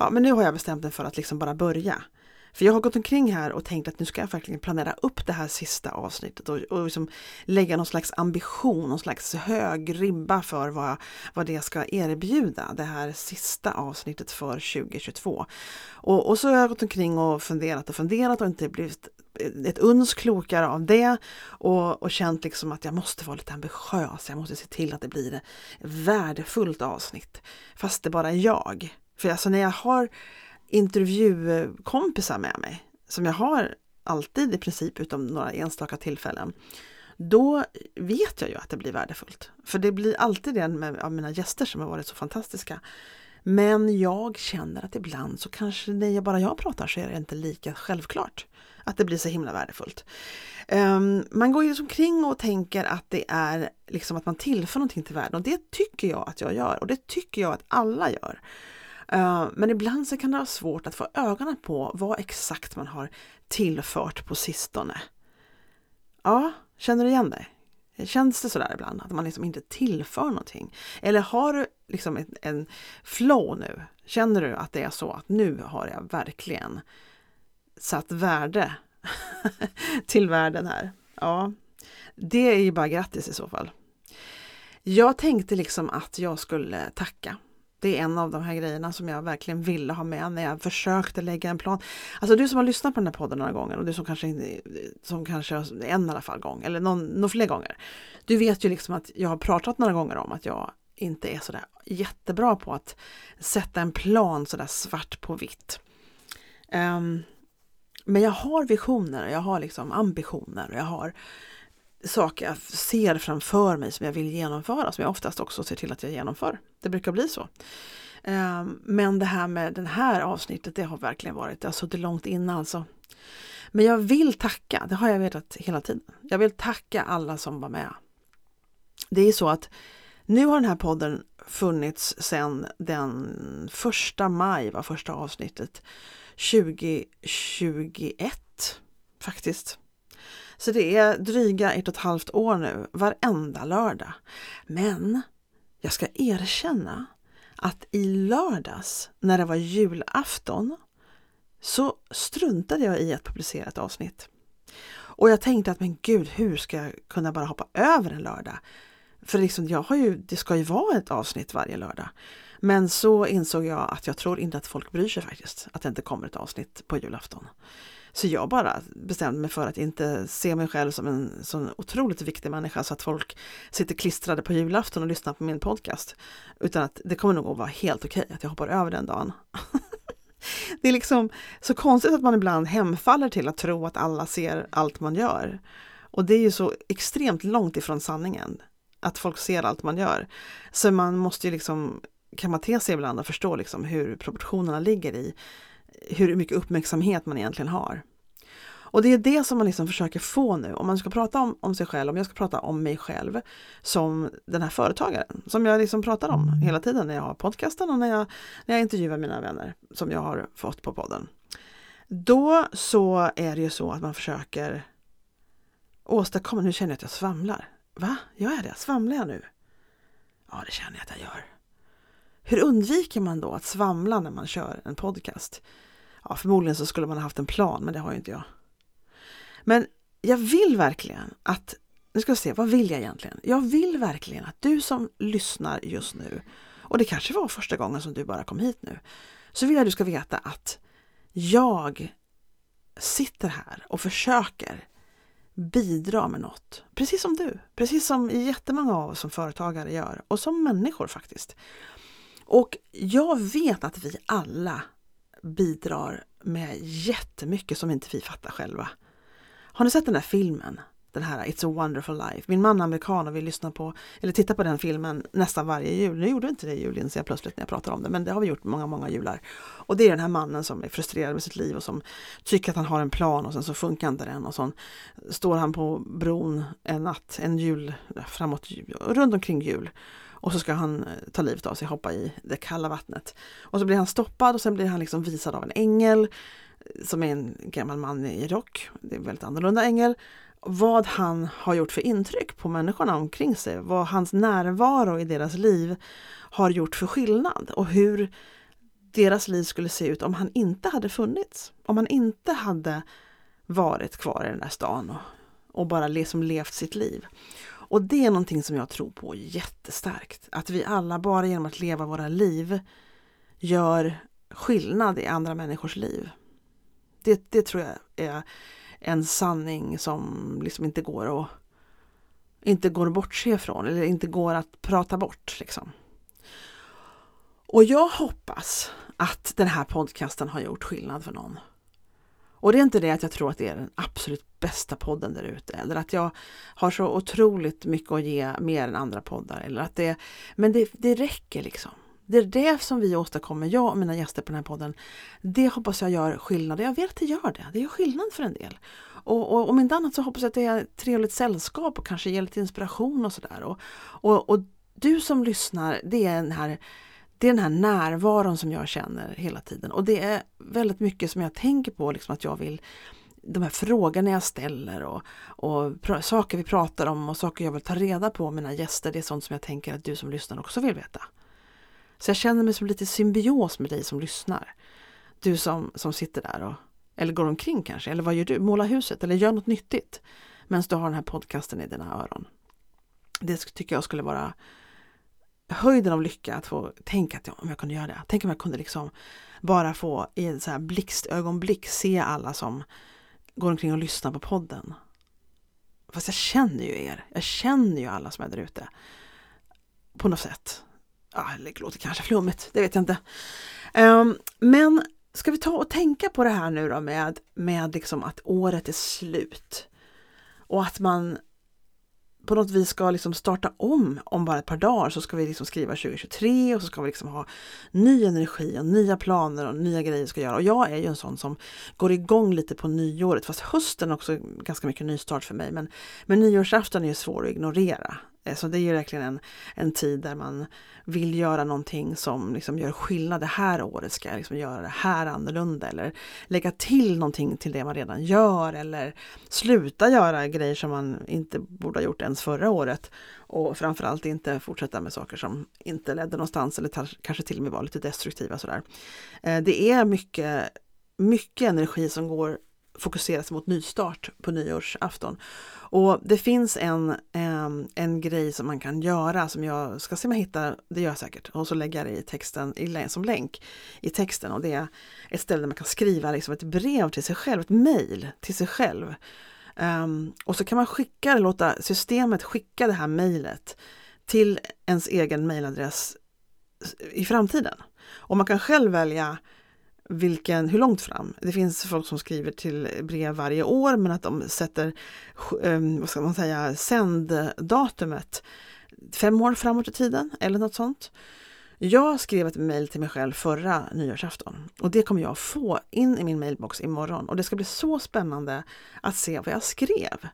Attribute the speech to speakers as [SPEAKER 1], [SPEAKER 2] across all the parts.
[SPEAKER 1] ja, men nu har jag bestämt mig för att liksom bara börja. För jag har gått omkring här och tänkt att nu ska jag verkligen planera upp det här sista avsnittet och, och liksom lägga någon slags ambition, någon slags hög ribba för vad, vad det ska erbjuda, det här sista avsnittet för 2022. Och, och så har jag gått omkring och funderat och funderat och inte blivit ett uns klokare av det och, och känt liksom att jag måste vara lite ambitiös, jag måste se till att det blir ett värdefullt avsnitt. Fast det bara är jag. För alltså när jag har intervjukompisar med mig, som jag har alltid i princip utom några enstaka tillfällen, då vet jag ju att det blir värdefullt. För det blir alltid det med, av mina gäster som har varit så fantastiska. Men jag känner att ibland så kanske när jag bara jag pratar så är det inte lika självklart att det blir så himla värdefullt. Um, man går ju liksom kring och tänker att det är liksom att man tillför någonting till världen och det tycker jag att jag gör och det tycker jag att alla gör. Eh, men ibland så kan det vara svårt att få ögonen på vad exakt man har tillfört på sistone. Ja, känner du igen dig? Känns det sådär ibland att man liksom inte tillför någonting? Eller har du liksom en, en flow nu? Känner du att det är så att nu har jag verkligen satt värde till världen här? Ja, det är ju bara grattis i så fall. Jag tänkte liksom att jag skulle tacka det är en av de här grejerna som jag verkligen ville ha med när jag försökte lägga en plan. Alltså du som har lyssnat på den här podden några gånger och du som kanske, som kanske en i alla fall gång eller någon, någon fler gånger. Du vet ju liksom att jag har pratat några gånger om att jag inte är sådär jättebra på att sätta en plan sådär svart på vitt. Um, men jag har visioner, jag har liksom ambitioner, jag har saker jag ser framför mig som jag vill genomföra, som jag oftast också ser till att jag genomför. Det brukar bli så. Ehm, men det här med det här avsnittet, det har verkligen varit, det har suttit långt inne alltså. Men jag vill tacka, det har jag vetat hela tiden. Jag vill tacka alla som var med. Det är så att nu har den här podden funnits sedan den första maj var första avsnittet 2021 faktiskt. Så det är dryga ett och ett halvt år nu, varenda lördag. Men jag ska erkänna att i lördags när det var julafton så struntade jag i att publicera ett avsnitt. Och jag tänkte att men gud, hur ska jag kunna bara hoppa över en lördag? För liksom, jag har ju, det ska ju vara ett avsnitt varje lördag. Men så insåg jag att jag tror inte att folk bryr sig faktiskt, att det inte kommer ett avsnitt på julafton. Så jag bara bestämde mig för att inte se mig själv som en sån otroligt viktig människa så att folk sitter klistrade på julafton och lyssnar på min podcast. Utan att det kommer nog att vara helt okej okay att jag hoppar över den dagen. det är liksom så konstigt att man ibland hemfaller till att tro att alla ser allt man gör. Och det är ju så extremt långt ifrån sanningen att folk ser allt man gör. Så man måste ju liksom kan man te sig ibland och förstå liksom hur proportionerna ligger i hur mycket uppmärksamhet man egentligen har. Och det är det som man liksom försöker få nu. Om man ska prata om, om sig själv, om jag ska prata om mig själv som den här företagaren som jag liksom pratar om hela tiden när jag har podcasten och när jag, när jag intervjuar mina vänner som jag har fått på podden. Då så är det ju så att man försöker åstadkomma, nu känner jag att jag svamlar. Va? Gör jag det? Svamlar jag nu? Ja, det känner jag att jag gör. Hur undviker man då att svamla när man kör en podcast? Ja, förmodligen så skulle man ha haft en plan, men det har ju inte jag. Men jag vill verkligen att, nu ska vi se, vad vill jag egentligen? Jag vill verkligen att du som lyssnar just nu, och det kanske var första gången som du bara kom hit nu, så vill jag att du ska veta att jag sitter här och försöker bidra med något. Precis som du, precis som jättemånga av oss som företagare gör och som människor faktiskt. Och jag vet att vi alla bidrar med jättemycket som inte vi fattar själva. Har ni sett den där filmen? Den här It's a wonderful life. Min man är amerikan och vi lyssnar på eller tittar på den filmen nästan varje jul. Nu gjorde vi inte det i jul inser jag plötsligt när jag pratar om det, men det har vi gjort många, många jular. Och det är den här mannen som är frustrerad med sitt liv och som tycker att han har en plan och sen så funkar inte den och så står han på bron en natt, en jul, framåt, runt omkring jul och så ska han eh, ta livet av sig, hoppa i det kalla vattnet. Och så blir han stoppad och sen blir han liksom visad av en ängel eh, som är en gammal man i rock. Det är en väldigt annorlunda ängel. Vad han har gjort för intryck på människorna omkring sig, vad hans närvaro i deras liv har gjort för skillnad och hur deras liv skulle se ut om han inte hade funnits. Om han inte hade varit kvar i den där stan och, och bara liksom levt sitt liv. Och det är någonting som jag tror på jättestarkt. Att vi alla bara genom att leva våra liv gör skillnad i andra människors liv. Det, det tror jag är en sanning som liksom inte går att inte går att bortse ifrån eller inte går att prata bort. Liksom. Och jag hoppas att den här podcasten har gjort skillnad för någon. Och det är inte det att jag tror att det är den absolut bästa podden där ute eller att jag har så otroligt mycket att ge mer än andra poddar. Eller att det, men det, det räcker liksom. Det är det som vi åstadkommer, jag och mina gäster på den här podden. Det hoppas jag gör skillnad. Jag vet att det gör det. Det gör skillnad för en del. Och, och om inte annat så hoppas jag att det är ett trevligt sällskap och kanske ger lite inspiration och sådär. Och, och, och du som lyssnar, det är den här det är den här närvaron som jag känner hela tiden och det är väldigt mycket som jag tänker på, liksom att jag vill de här frågorna jag ställer och, och saker vi pratar om och saker jag vill ta reda på mina gäster, det är sånt som jag tänker att du som lyssnar också vill veta. Så jag känner mig som lite symbios med dig som lyssnar. Du som, som sitter där och, eller går omkring kanske, eller vad gör du? Måla huset eller gör något nyttigt medan du har den här podcasten i dina öron. Det tycker jag skulle vara höjden av lycka att få tänka att ja, om jag kunde göra det. Tänk om jag kunde liksom bara få i en så här blixtögonblick se alla som går omkring och lyssnar på podden. Fast jag känner ju er. Jag känner ju alla som är där ute. På något sätt. Ja, det låter kanske flummigt, det vet jag inte. Um, men ska vi ta och tänka på det här nu då med, med liksom att året är slut. Och att man på något vis ska liksom starta om om bara ett par dagar så ska vi liksom skriva 2023 och så ska vi liksom ha ny energi och nya planer och nya grejer ska göra. Och jag är ju en sån som går igång lite på nyåret fast hösten är också ganska mycket nystart för mig. Men, men nyårsafton är ju svår att ignorera. Eh, så det är ju verkligen en, en tid där man vill göra någonting som liksom gör skillnad. Det här året ska jag liksom göra det här annorlunda eller lägga till någonting till det man redan gör eller sluta göra grejer som man inte borde ha gjort ens förra året. Och framförallt inte fortsätta med saker som inte ledde någonstans eller kanske till och med var lite destruktiva. Sådär. Eh, det är mycket, mycket energi som går fokuseras mot nystart på nyårsafton. Och det finns en, en, en grej som man kan göra som jag ska se om jag hittar, det gör jag säkert, och så lägger jag det i texten i, som länk i texten och det är ett ställe där man kan skriva liksom ett brev till sig själv, ett mejl till sig själv. Um, och så kan man skicka, låta systemet skicka det här mejlet till ens egen mejladress i framtiden. Och man kan själv välja vilken, hur långt fram. Det finns folk som skriver till brev varje år men att de sätter ehm, vad ska man säga, sänddatumet fem år framåt i tiden eller något sånt. Jag skrev ett mejl till mig själv förra nyårsafton och det kommer jag få in i min mailbox imorgon och det ska bli så spännande att se vad jag skrev.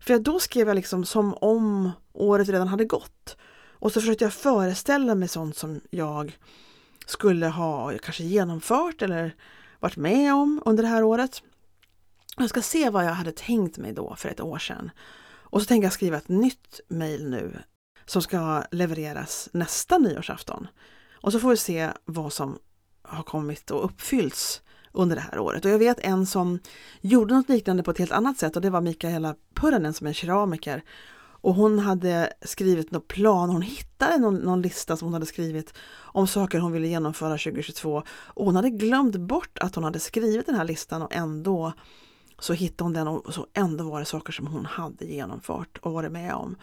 [SPEAKER 1] För då skrev jag liksom som om året redan hade gått. Och så försökte jag föreställa mig sånt som jag skulle ha kanske genomfört eller varit med om under det här året. Jag ska se vad jag hade tänkt mig då för ett år sedan. Och så tänker jag skriva ett nytt mejl nu som ska levereras nästa nyårsafton. Och så får vi se vad som har kommit och uppfyllts under det här året. Och jag vet en som gjorde något liknande på ett helt annat sätt och det var Mikaela Puranen som är keramiker. Och hon hade skrivit någon plan, hon hittade någon, någon, lista som hon hade skrivit om saker hon ville genomföra 2022. Och hon hade glömt bort att hon hade skrivit den här listan och ändå så hittade hon den och så ändå var det saker som hon hade genomfört och varit med om.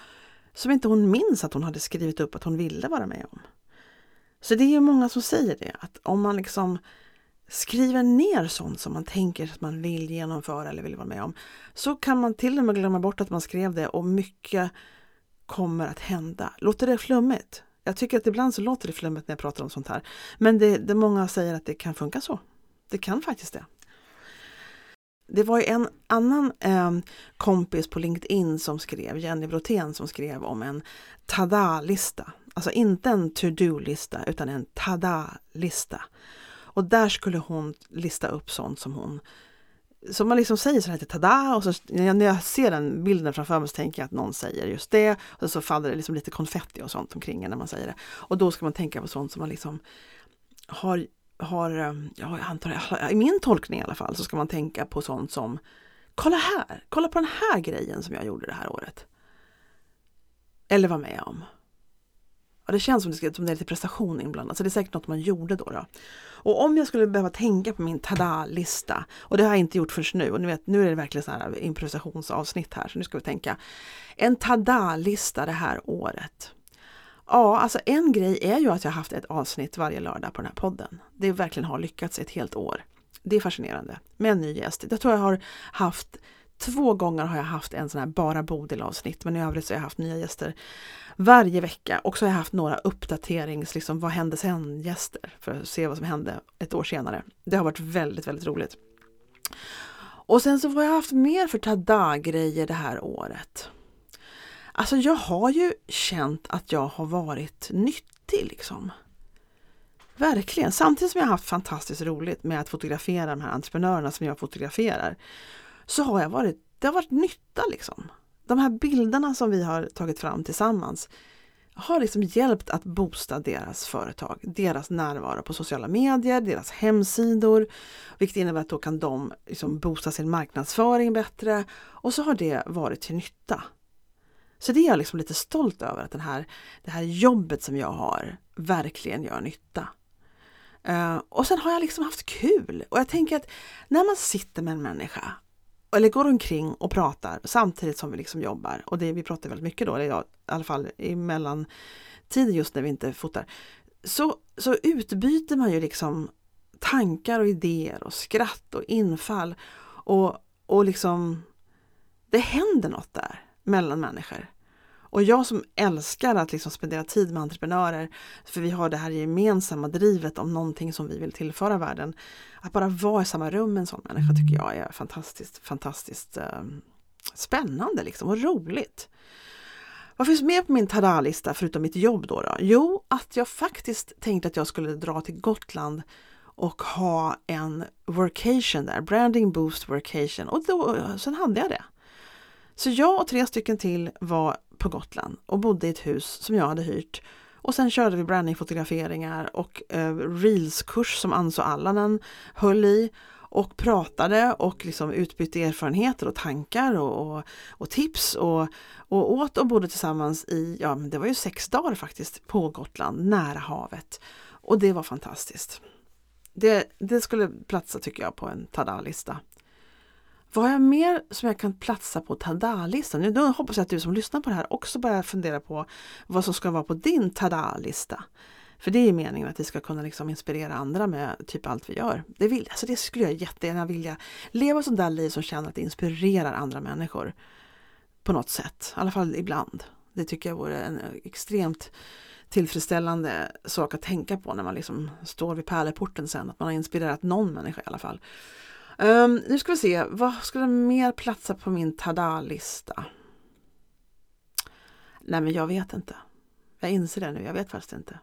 [SPEAKER 1] Som inte hon minns att hon hade skrivit upp att hon ville vara med om. Så det är ju många som säger det, att om man liksom skriver ner sånt som man tänker att man vill genomföra eller vill vara med om så kan man till och med glömma bort att man skrev det och mycket kommer att hända. Låter det flummigt? Jag tycker att ibland så låter det flummigt när jag pratar om sånt här. Men det, det många säger att det kan funka så. Det kan faktiskt det. Det var en annan eh, kompis på LinkedIn som skrev, Jenny Brotén som skrev om en tada-lista. Alltså inte en to-do-lista utan en tada-lista. Och där skulle hon lista upp sånt som hon som man liksom säger så här tada och så när jag ser den bilden framför mig så tänker jag att någon säger just det och så faller det liksom lite konfetti och sånt omkring när man säger det. Och då ska man tänka på sånt som man liksom har har, jag antar, i min tolkning i alla fall, så ska man tänka på sånt som Kolla här, kolla på den här grejen som jag gjorde det här året. Eller var med om. Ja, det känns som det, som det är lite prestation inblandat, så det är säkert något man gjorde då. då. Och om jag skulle behöva tänka på min tada-lista, och det har jag inte gjort förrän nu, och ni vet, nu är det verkligen så här improvisationsavsnitt här, så nu ska vi tänka. En tada-lista det här året. Ja, alltså en grej är ju att jag haft ett avsnitt varje lördag på den här podden. Det verkligen har lyckats ett helt år. Det är fascinerande med en ny gäst. Jag tror jag har haft Två gånger har jag haft en sån här bara Bodil avsnitt men i övrigt så har jag haft nya gäster varje vecka och så har jag haft några uppdaterings, liksom vad hände sen gäster för att se vad som hände ett år senare. Det har varit väldigt, väldigt roligt. Och sen så har jag haft mer för tada-grejer det här året. Alltså jag har ju känt att jag har varit nyttig liksom. Verkligen, samtidigt som jag har haft fantastiskt roligt med att fotografera de här entreprenörerna som jag fotograferar så har jag varit, det har varit nytta liksom. De här bilderna som vi har tagit fram tillsammans har liksom hjälpt att boosta deras företag, deras närvaro på sociala medier, deras hemsidor, vilket innebär att då kan de liksom boosta sin marknadsföring bättre och så har det varit till nytta. Så det är jag liksom lite stolt över att den här, det här jobbet som jag har verkligen gör nytta. Uh, och sen har jag liksom haft kul och jag tänker att när man sitter med en människa eller går omkring och pratar samtidigt som vi liksom jobbar och det, vi pratar väldigt mycket då, eller jag, i alla fall i mellantiden just när vi inte fotar, så, så utbyter man ju liksom tankar och idéer och skratt och infall och, och liksom det händer något där mellan människor. Och jag som älskar att liksom spendera tid med entreprenörer, för vi har det här gemensamma drivet om någonting som vi vill tillföra världen. Att bara vara i samma rum med en sån människa tycker jag är fantastiskt, fantastiskt eh, spännande liksom och roligt. Vad finns med på min tada-lista förutom mitt jobb då, då? Jo, att jag faktiskt tänkte att jag skulle dra till Gotland och ha en workation där, branding boost workation och då, sen hade jag det. Så jag och tre stycken till var på Gotland och bodde i ett hus som jag hade hyrt. Och sen körde vi brandingfotograferingar och eh, reelskurs som Anso Allanen höll i och pratade och liksom utbytte erfarenheter och tankar och, och, och, tips och, och åt och bodde tillsammans i, ja men det var ju sex dagar faktiskt på Gotland nära havet. Och det var fantastiskt. Det, det skulle platsa tycker jag på en tada-lista. Vad har jag mer som jag kan platsa på tada-listan? Nu hoppas jag att du som lyssnar på det här också börjar fundera på vad som ska vara på din tada-lista. För det är meningen att vi ska kunna liksom inspirera andra med typ allt vi gör. Det, vill, alltså det skulle jag jättegärna vilja. Leva sånt där liv som känner att det inspirerar andra människor. På något sätt, i alla fall ibland. Det tycker jag vore en extremt tillfredsställande sak att tänka på när man liksom står vid pärleporten sen. Att man har inspirerat någon människa i alla fall. Um, nu ska vi se, vad skulle mer platsa på min tada-lista? Nej men jag vet inte. Jag inser det nu, jag vet faktiskt inte.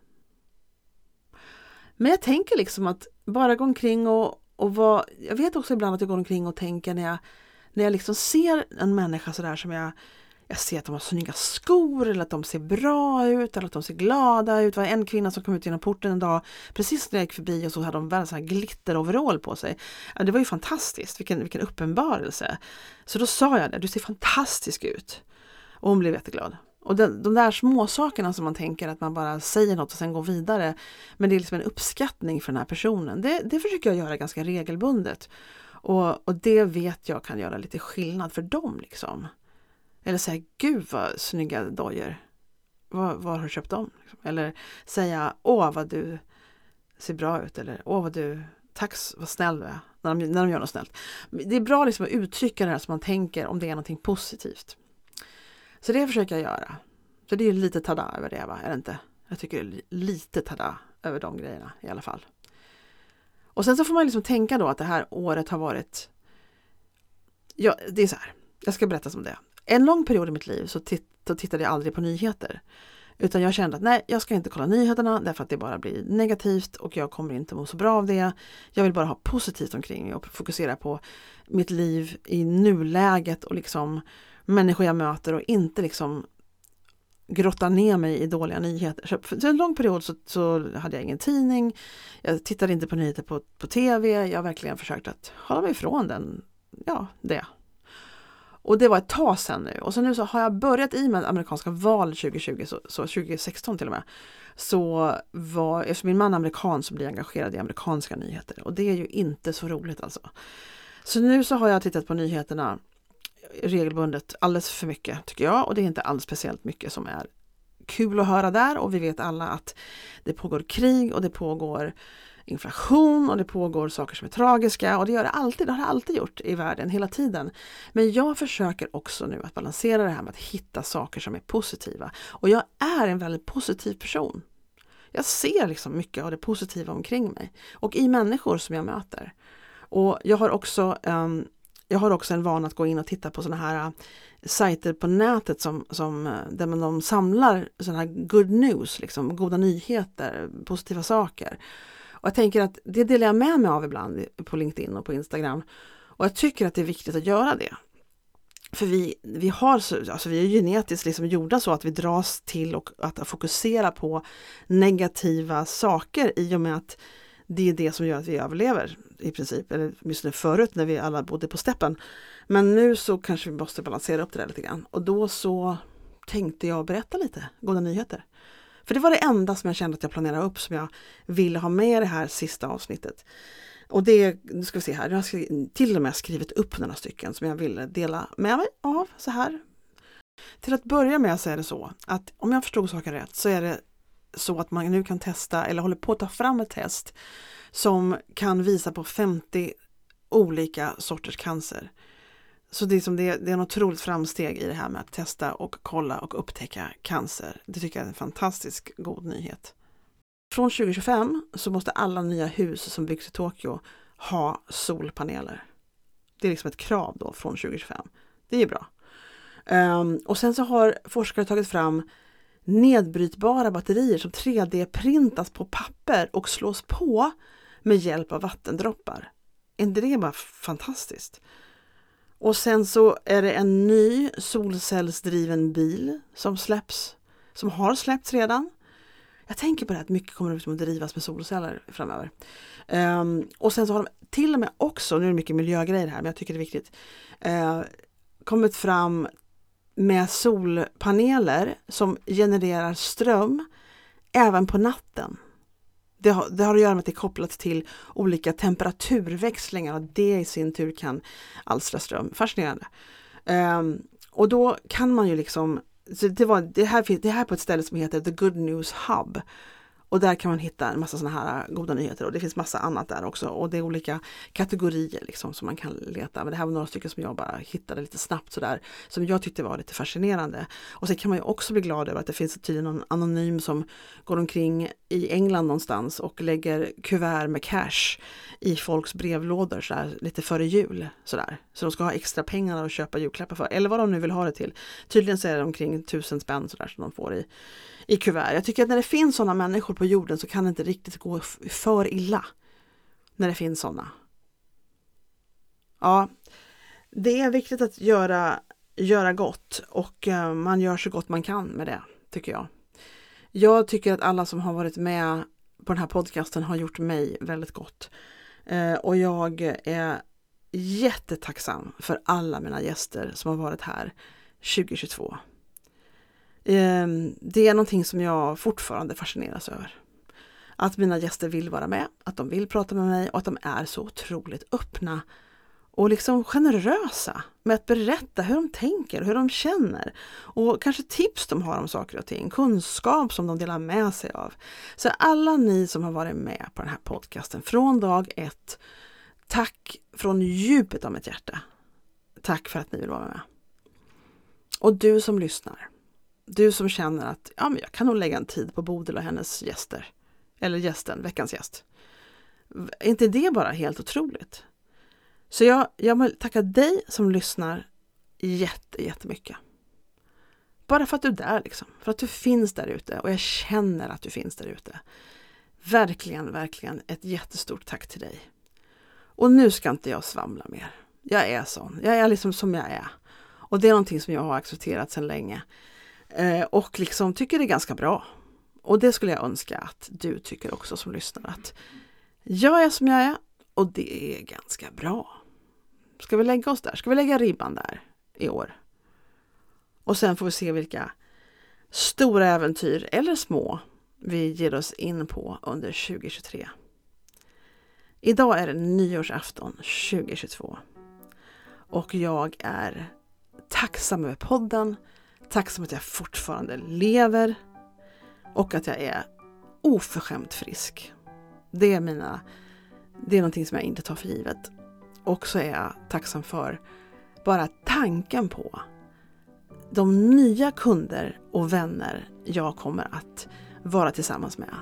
[SPEAKER 1] Men jag tänker liksom att bara gå omkring och, och vara, jag vet också ibland att jag går omkring och tänker när jag, när jag liksom ser en människa sådär som jag jag ser att de har snygga skor eller att de ser bra ut eller att de ser glada ut. Det var en kvinna som kom ut genom porten en dag precis när jag gick förbi och så hade de världens glitteroverall på sig. Det var ju fantastiskt, vilken, vilken uppenbarelse. Så då sa jag det, du ser fantastisk ut. Och hon blev jätteglad. Och den, de där små sakerna som man tänker att man bara säger något och sen går vidare. Men det är liksom en uppskattning för den här personen. Det, det försöker jag göra ganska regelbundet. Och, och det vet jag kan göra lite skillnad för dem. liksom. Eller säga, gud vad snygga dojor. Var, var har du köpt dem? Liksom. Eller säga, åh vad du ser bra ut. Eller åh vad du, tack vad snäll du är. När de, när de gör något snällt. Det är bra liksom att uttrycka det här som man tänker om det är någonting positivt. Så det försöker jag göra. Så det är lite tada över det va, är det inte? Jag tycker det är lite tada över de grejerna i alla fall. Och sen så får man liksom tänka då att det här året har varit Ja, det är så här. Jag ska berätta som det en lång period i mitt liv så, titt så tittade jag aldrig på nyheter. Utan jag kände att nej, jag ska inte kolla nyheterna därför att det bara blir negativt och jag kommer inte må så bra av det. Jag vill bara ha positivt omkring mig och fokusera på mitt liv i nuläget och liksom människor jag möter och inte liksom grotta ner mig i dåliga nyheter. Så för en lång period så, så, hade jag ingen tidning, jag tittade inte på nyheter på, på TV, jag har verkligen försökt att hålla mig ifrån den, ja, det. Och det var ett tag sedan nu och så nu så har jag börjat i med amerikanska val 2020, så, så 2016 till och med. Så var, eftersom min man är amerikan så blir jag engagerad i amerikanska nyheter och det är ju inte så roligt alltså. Så nu så har jag tittat på nyheterna regelbundet alldeles för mycket tycker jag och det är inte alls speciellt mycket som är kul att höra där och vi vet alla att det pågår krig och det pågår inflation och det pågår saker som är tragiska och det gör det alltid, det har det alltid gjort i världen hela tiden. Men jag försöker också nu att balansera det här med att hitta saker som är positiva. Och jag är en väldigt positiv person. Jag ser liksom mycket av det positiva omkring mig och i människor som jag möter. Och jag har också um, jag har också en vana att gå in och titta på sådana här eh, sajter på nätet som, som, eh, där man de samlar sådana här good news, liksom, goda nyheter, positiva saker. Och jag tänker att det delar jag med mig av ibland på LinkedIn och på Instagram. Och jag tycker att det är viktigt att göra det. För vi, vi, har, alltså vi är genetiskt liksom gjorda så att vi dras till och att fokusera på negativa saker i och med att det är det som gör att vi överlever i princip, eller åtminstone förut när vi alla bodde på steppen. Men nu så kanske vi måste balansera upp det där lite grann och då så tänkte jag berätta lite goda nyheter. För det var det enda som jag kände att jag planerade upp som jag ville ha med i det här sista avsnittet. Och det, nu ska vi se här, jag har till och med skrivit upp några stycken som jag ville dela med mig av så här. Till att börja med så är det så att om jag förstod saken rätt så är det så att man nu kan testa eller håller på att ta fram ett test som kan visa på 50 olika sorters cancer. Så det är, som det, det är en otroligt framsteg i det här med att testa och kolla och upptäcka cancer. Det tycker jag är en fantastisk god nyhet. Från 2025 så måste alla nya hus som byggs i Tokyo ha solpaneler. Det är liksom ett krav då från 2025. Det är bra. Um, och sen så har forskare tagit fram nedbrytbara batterier som 3D-printas på papper och slås på med hjälp av vattendroppar. Är inte det bara fantastiskt? Och sen så är det en ny solcellsdriven bil som släpps, som har släppts redan. Jag tänker på det att mycket kommer liksom att drivas med solceller framöver. Um, och sen så har de till och med också, nu är det mycket miljögrejer här men jag tycker det är viktigt, uh, kommit fram med solpaneler som genererar ström även på natten. Det har, det har att göra med att det är kopplat till olika temperaturväxlingar och det i sin tur kan alstra ström. Fascinerande. Um, och då kan man ju liksom, det, var, det, här, det här på ett ställe som heter The Good News Hub. Och där kan man hitta en massa sådana här äh, goda nyheter och det finns massa annat där också och det är olika kategorier liksom som man kan leta. Men det här var några stycken som jag bara hittade lite snabbt sådär som jag tyckte var lite fascinerande. Och sen kan man ju också bli glad över att det finns tydligen någon anonym som går omkring i England någonstans och lägger kuvert med cash i folks brevlådor sådär, lite före jul. Sådär. Så de ska ha extra pengar att köpa julklappar för eller vad de nu vill ha det till. Tydligen så är det omkring tusen spänn sådär som de får i i kuvert. Jag tycker att när det finns sådana människor på jorden så kan det inte riktigt gå för illa. När det finns sådana. Ja, det är viktigt att göra, göra gott och eh, man gör så gott man kan med det, tycker jag. Jag tycker att alla som har varit med på den här podcasten har gjort mig väldigt gott. Eh, och jag är jättetacksam för alla mina gäster som har varit här 2022. Eh, det är någonting som jag fortfarande fascineras över. Att mina gäster vill vara med, att de vill prata med mig och att de är så otroligt öppna och liksom generösa med att berätta hur de tänker, hur de känner och kanske tips de har om saker och ting, kunskap som de delar med sig av. Så alla ni som har varit med på den här podcasten från dag ett, tack från djupet av mitt hjärta. Tack för att ni vill vara med. Och du som lyssnar, du som känner att ja, men jag kan nog lägga en tid på Bodil och hennes gäster. Eller gästen, veckans gäst. Är inte det bara helt otroligt? Så jag, jag vill tacka dig som lyssnar jätte, jättemycket. Bara för att du är där liksom. För att du finns där ute och jag känner att du finns där ute. Verkligen, verkligen ett jättestort tack till dig. Och nu ska inte jag svamla mer. Jag är sån. Jag är liksom som jag är. Och det är någonting som jag har accepterat sedan länge. Eh, och liksom tycker det är ganska bra. Och det skulle jag önska att du tycker också som lyssnar att jag är som jag är och det är ganska bra. Ska vi lägga oss där? Ska vi lägga ribban där i år? Och sen får vi se vilka stora äventyr eller små vi ger oss in på under 2023. Idag är det nyårsafton 2022 och jag är tacksam över podden, tacksam att jag fortfarande lever och att jag är oförskämt frisk. Det är, mina, det är någonting som jag inte tar för givet. Också är jag tacksam för bara tanken på de nya kunder och vänner jag kommer att vara tillsammans med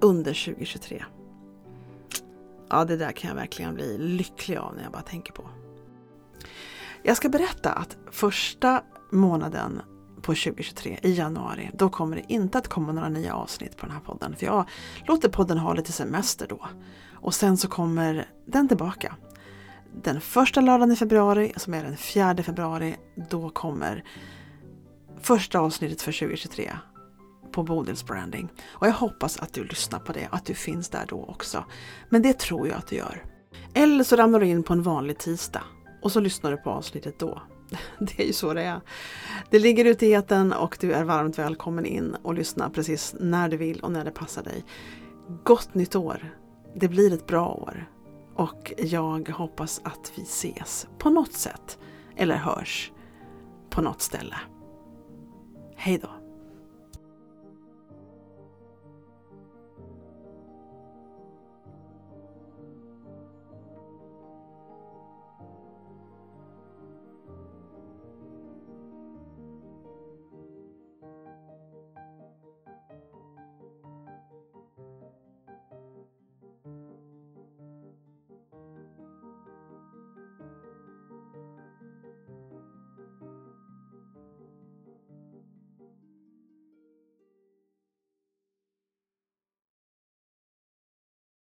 [SPEAKER 1] under 2023. Ja, det där kan jag verkligen bli lycklig av när jag bara tänker på. Jag ska berätta att första månaden på 2023 i januari, då kommer det inte att komma några nya avsnitt på den här podden. För jag låter podden ha lite semester då. Och sen så kommer den tillbaka. Den första lördagen i februari, som är den 4 februari, då kommer första avsnittet för 2023 på Bodils branding. Och jag hoppas att du lyssnar på det, att du finns där då också. Men det tror jag att du gör. Eller så ramlar du in på en vanlig tisdag och så lyssnar du på avsnittet då. Det är ju så det är. Det ligger ute i eten och du är varmt välkommen in och lyssna precis när du vill och när det passar dig. Gott nytt år! Det blir ett bra år. Och jag hoppas att vi ses på något sätt. Eller hörs på något ställe. Hej då!